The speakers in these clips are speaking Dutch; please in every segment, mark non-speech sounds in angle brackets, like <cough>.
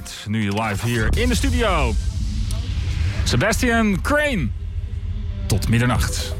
Met nu live hier in de studio. Sebastian Crane. Tot middernacht.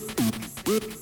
Thank you.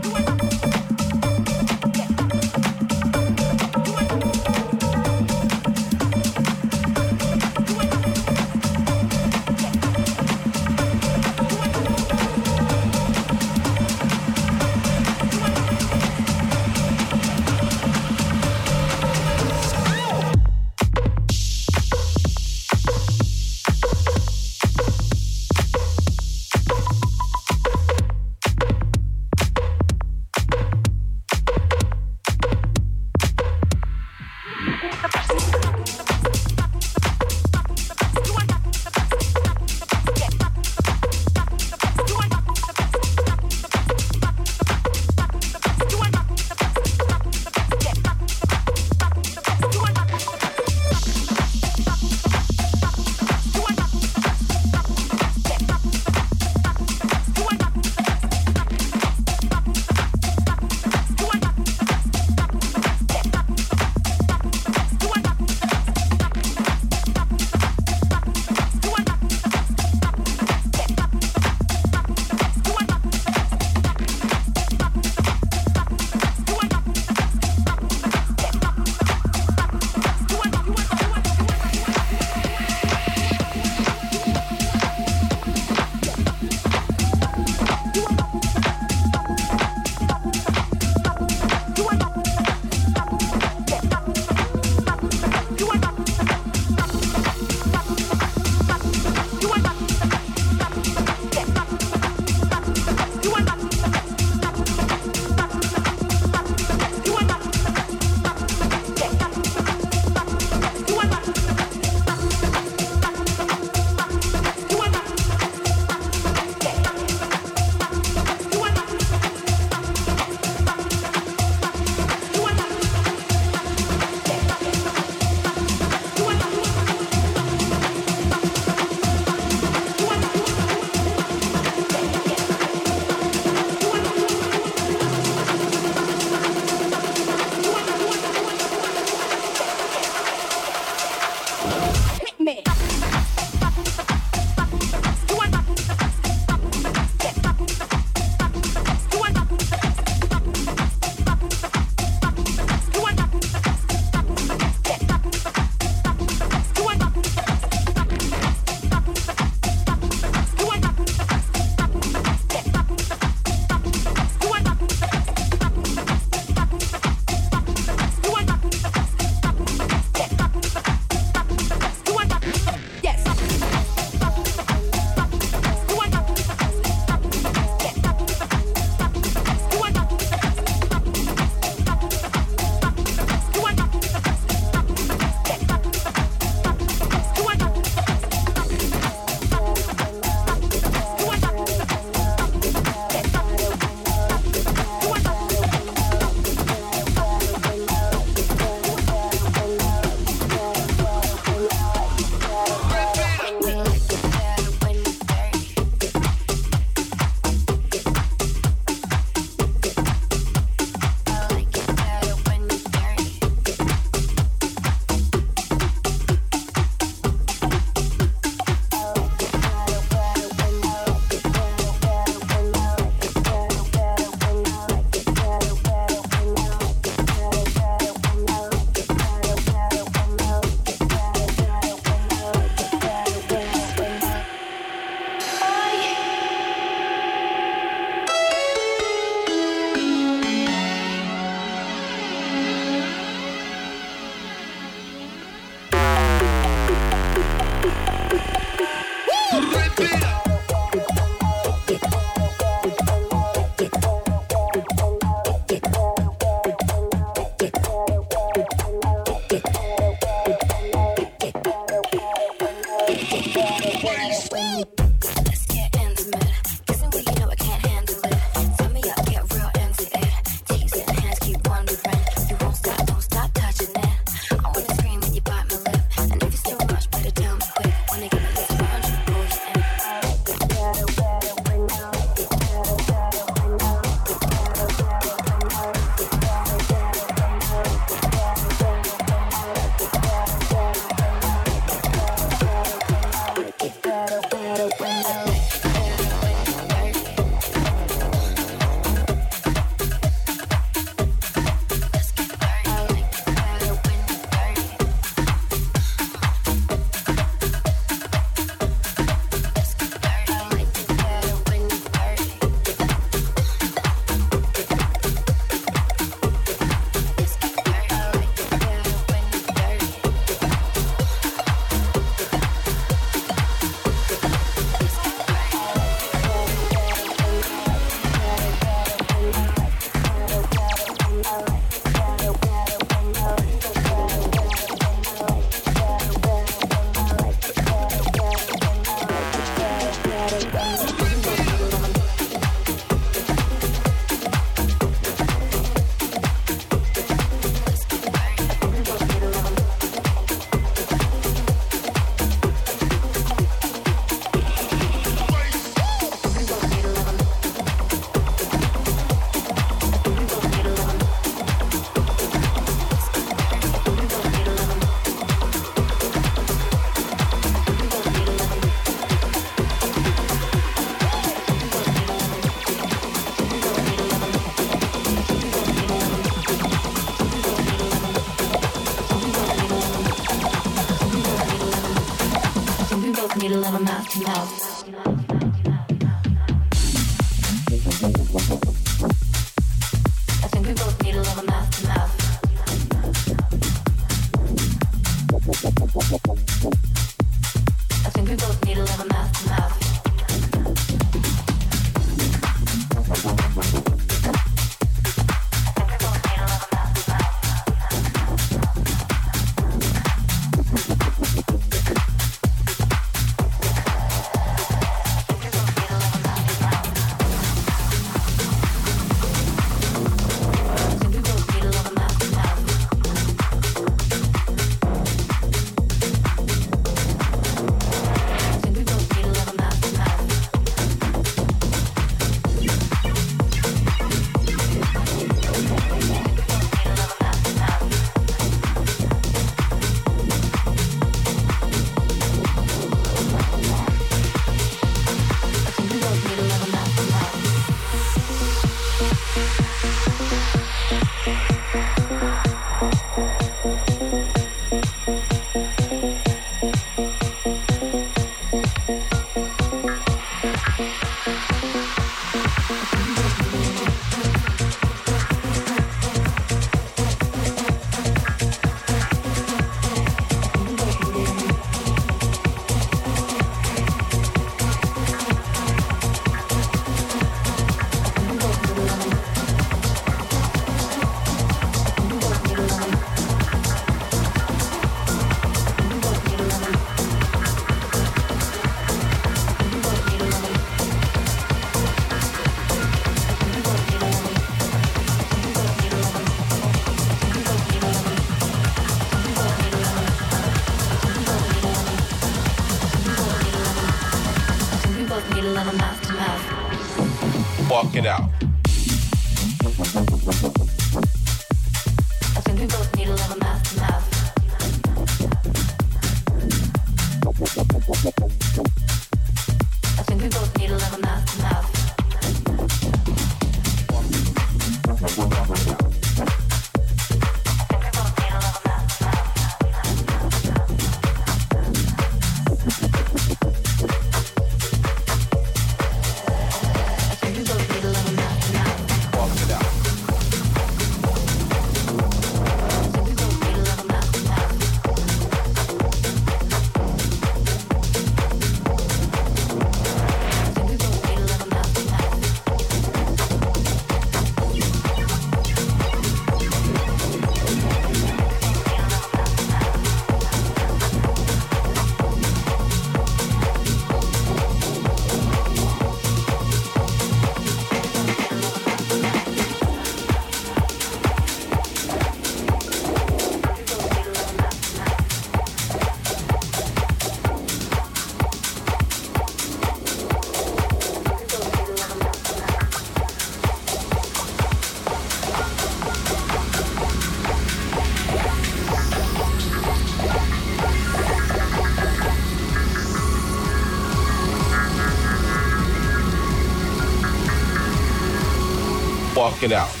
It out.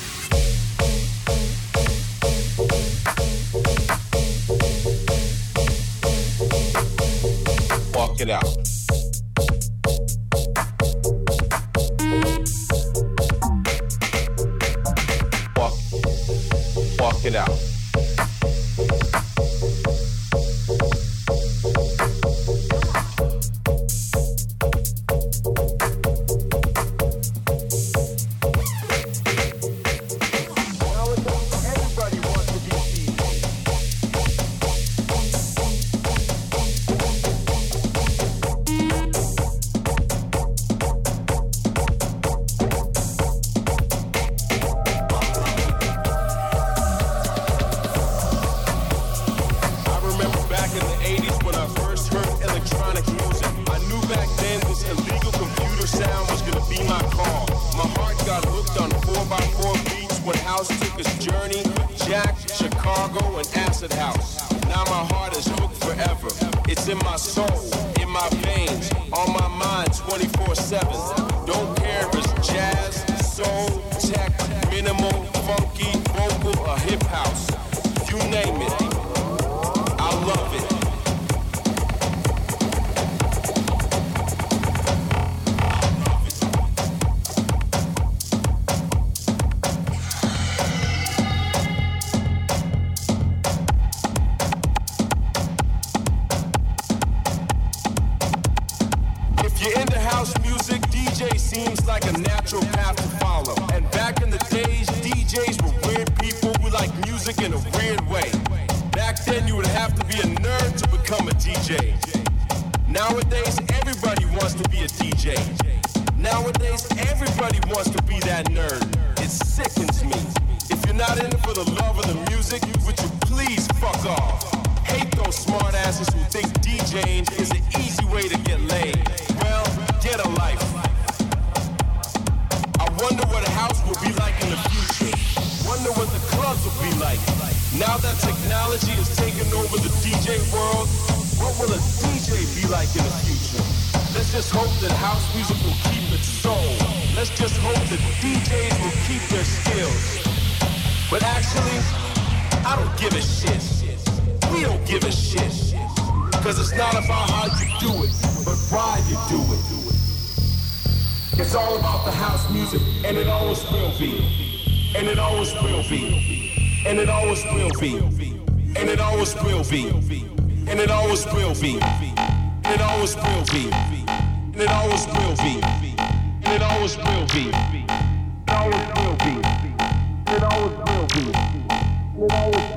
House took its journey, Jack, Chicago, and Acid House. Now my heart is hooked forever. It's in my soul, in my veins, on my mind 24-7. Don't care if it's jazz, soul, tech, minimal, funky, Cause it's not about how you do it, but why you do it. It's all about the house music, and it always will be. And it always will be. And it always will be. And it always will be. And it always will be. And it always will be. And it always will be. And it always will be. It always will be. It always will be. It always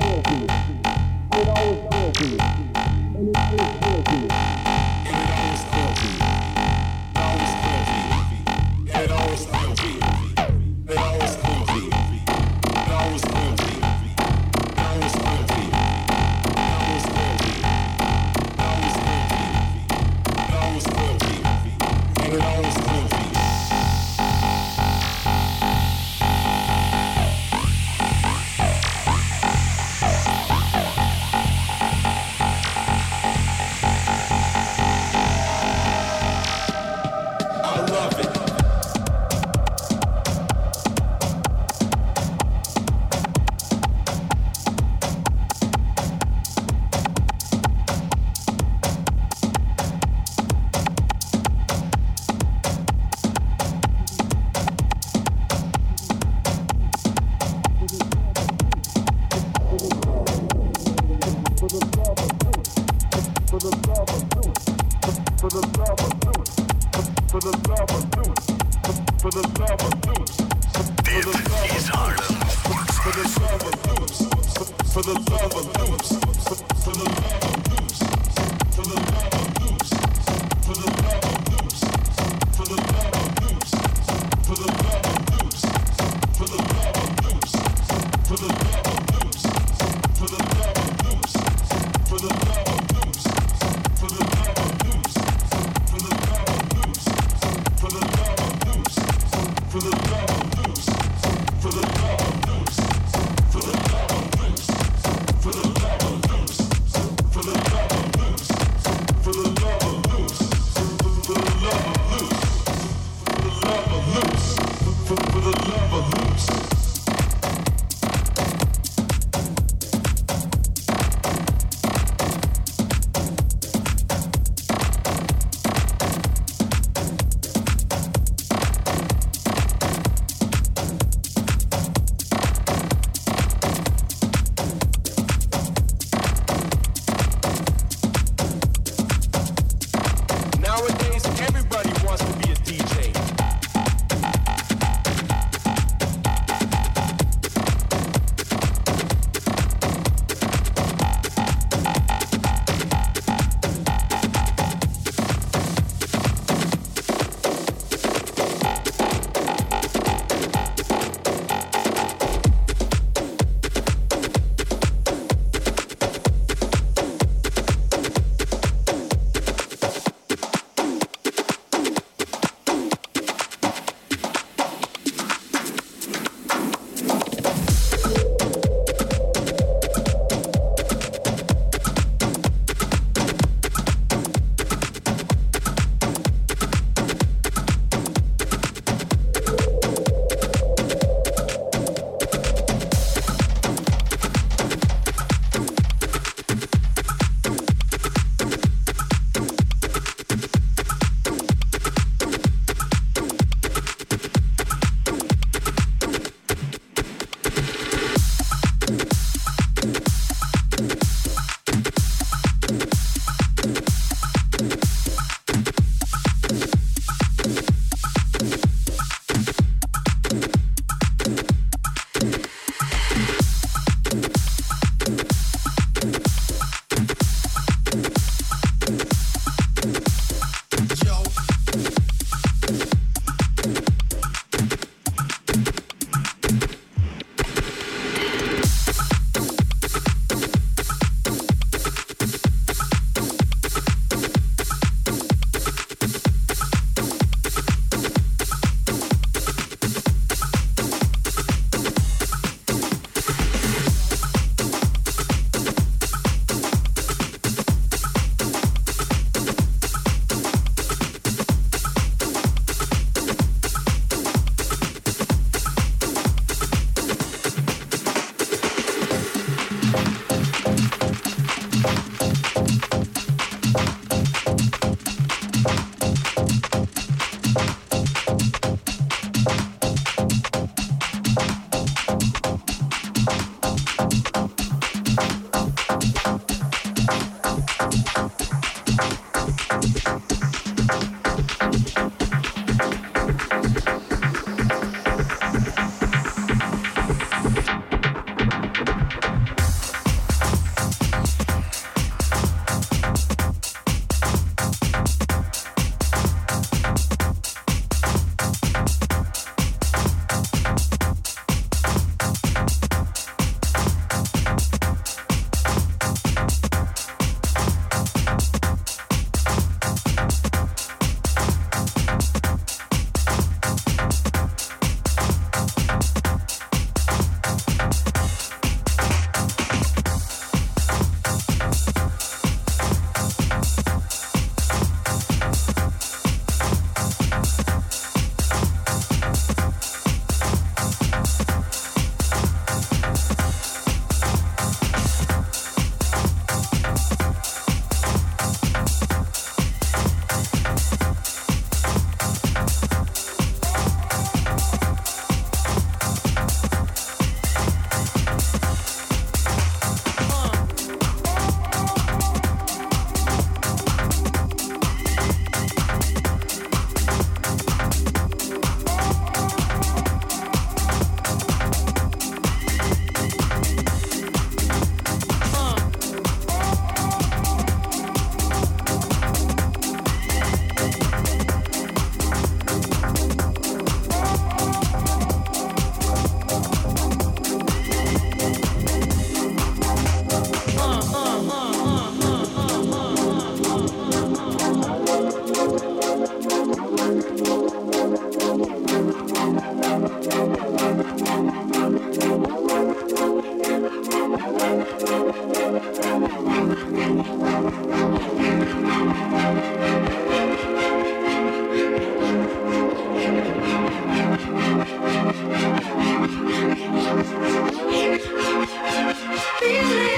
Feeling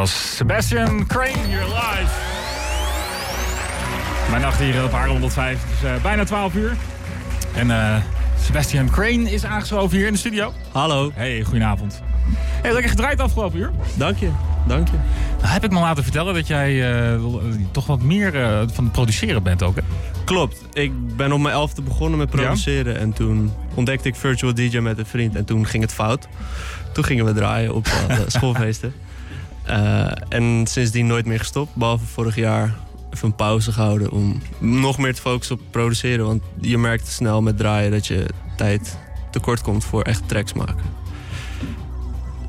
Was Sebastian Crane hier live. Mijn nacht hier op haar 105. Het is eh, bijna 12 uur. En eh, Sebastian Crane is aangeschoven hier in de studio. Hallo. Hey, goedenavond. Hey, lekker gedraaid afgelopen uur. Dank je. Dank je. Nou, heb ik me laten vertellen dat jij eh, toch wat meer eh, van het produceren bent ook, hè? Klopt. Ik ben op mijn elfde begonnen met produceren. En toen ontdekte ik Virtual DJ met een vriend. En toen ging het fout. Toen gingen we draaien op eh, <laughs> schoolfeesten. Eh, en sindsdien nooit meer gestopt. Behalve vorig jaar even een pauze gehouden om nog meer te focussen op produceren. Want je merkt snel met draaien dat je tijd tekort komt voor echt tracks maken.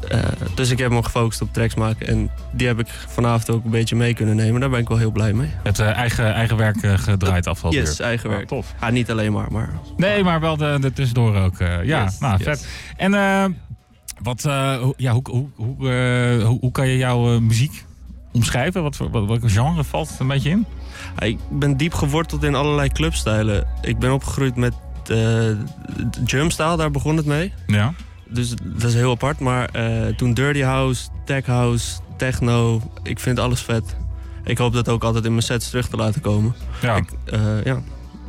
Eh, dus ik heb me gefocust op tracks maken. En die heb ik vanavond ook een beetje mee kunnen nemen. Daar ben ik wel heel blij mee. Je hebt eh, eigen, eigen werk gedraaid afgelopen Yes, eigen Ja, werk. tof. Ja, niet alleen maar, maar Nee, maar wel de, de tussendoor ook. ja, Yes, nou, yes. vet. En wat, eh, hoe- ja, hoe, hoe, hoe, eh, hoe, hoe kan je jouw eh, muziek omschrijven? Wat, voor- wat, welke genre valt het een beetje in? Ik ben diep geworteld in allerlei clubstijlen. Ik ben opgegroeid met drumstyle, daar begon het mee. Ja. Dus dat is heel apart. Maar eh, toen Dirty House, Tech House, Techno, ik vind alles vet. Ik hoop dat ook altijd in mijn sets terug te laten komen. ja. Ik, ja.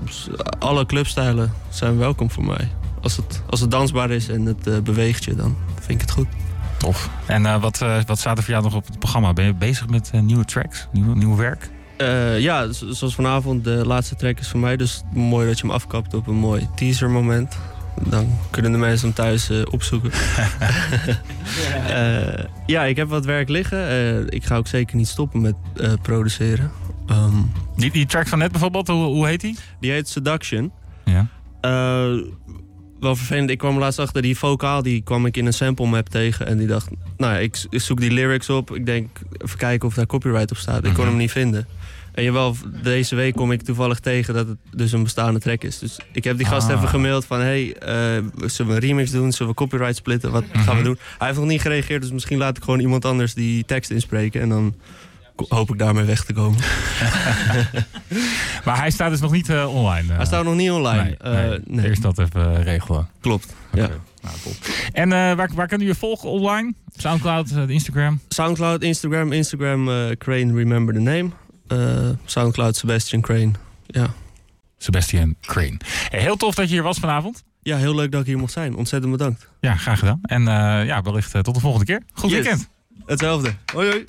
Dus alle clubstijlen zijn welkom voor mij. Als het, als het dansbaar is en het beweegt je, dan vind ik het goed. Tof. En eh, wat, eh, wat staat er voor jou nog op het programma? Ben je bezig met eh, nieuwe tracks, nieuw, nieuw werk? Eh, ja, zo- zoals vanavond, de laatste track is voor mij. Dus mooi dat je hem afkapt op een mooi teaser moment. Dan kunnen de mensen hem thuis opzoeken. <laughs> Eh, ja, ik heb wat werk liggen. Eh, ik ga ook zeker niet stoppen met eh, produceren. Ehm, Die, die track van net bijvoorbeeld, hoe, hoe heet die? die heet Seduction. Ja. Wel vervelend. Ik kwam laatst achter die vocaal, die kwam ik in een sample map tegen. En die dacht, nou ja, ik, ik zoek die lyrics op. Ik denk, even kijken of daar copyright op staat. Ik kon hem niet vinden. En jawel, deze week kom ik toevallig tegen dat het dus een bestaande track is. Dus ik heb die gast Ah. even gemaild van... hey, eh, zullen we een remix doen? Zullen we copyright splitten? Wat gaan we doen? Hij heeft nog niet gereageerd, dus misschien laat ik gewoon iemand anders die tekst inspreken. En dan hoop ik daarmee weg te komen. <laughs> Maar hij staat dus nog niet eh, online. eh. Hij staat nog niet online. Nee, Eh, nee. nee. Eerst dat even eh, regelen. Klopt, ja. Nou. En eh, waar, waar kunnen je volgen online? Soundcloud, eh, Instagram? Soundcloud, Instagram, Instagram eh, Crane Remember the Name. Eh, Soundcloud Sebastian Crane. Ja. Sebastian Crane. Hey, heel tof dat je hier was vanavond. ja, heel leuk dat ik hier mocht zijn. Ontzettend bedankt. Ja, graag gedaan. En eh, ja, wellicht eh, tot de volgende keer. Goed Yes. weekend. Hetzelfde. Hoi hoi.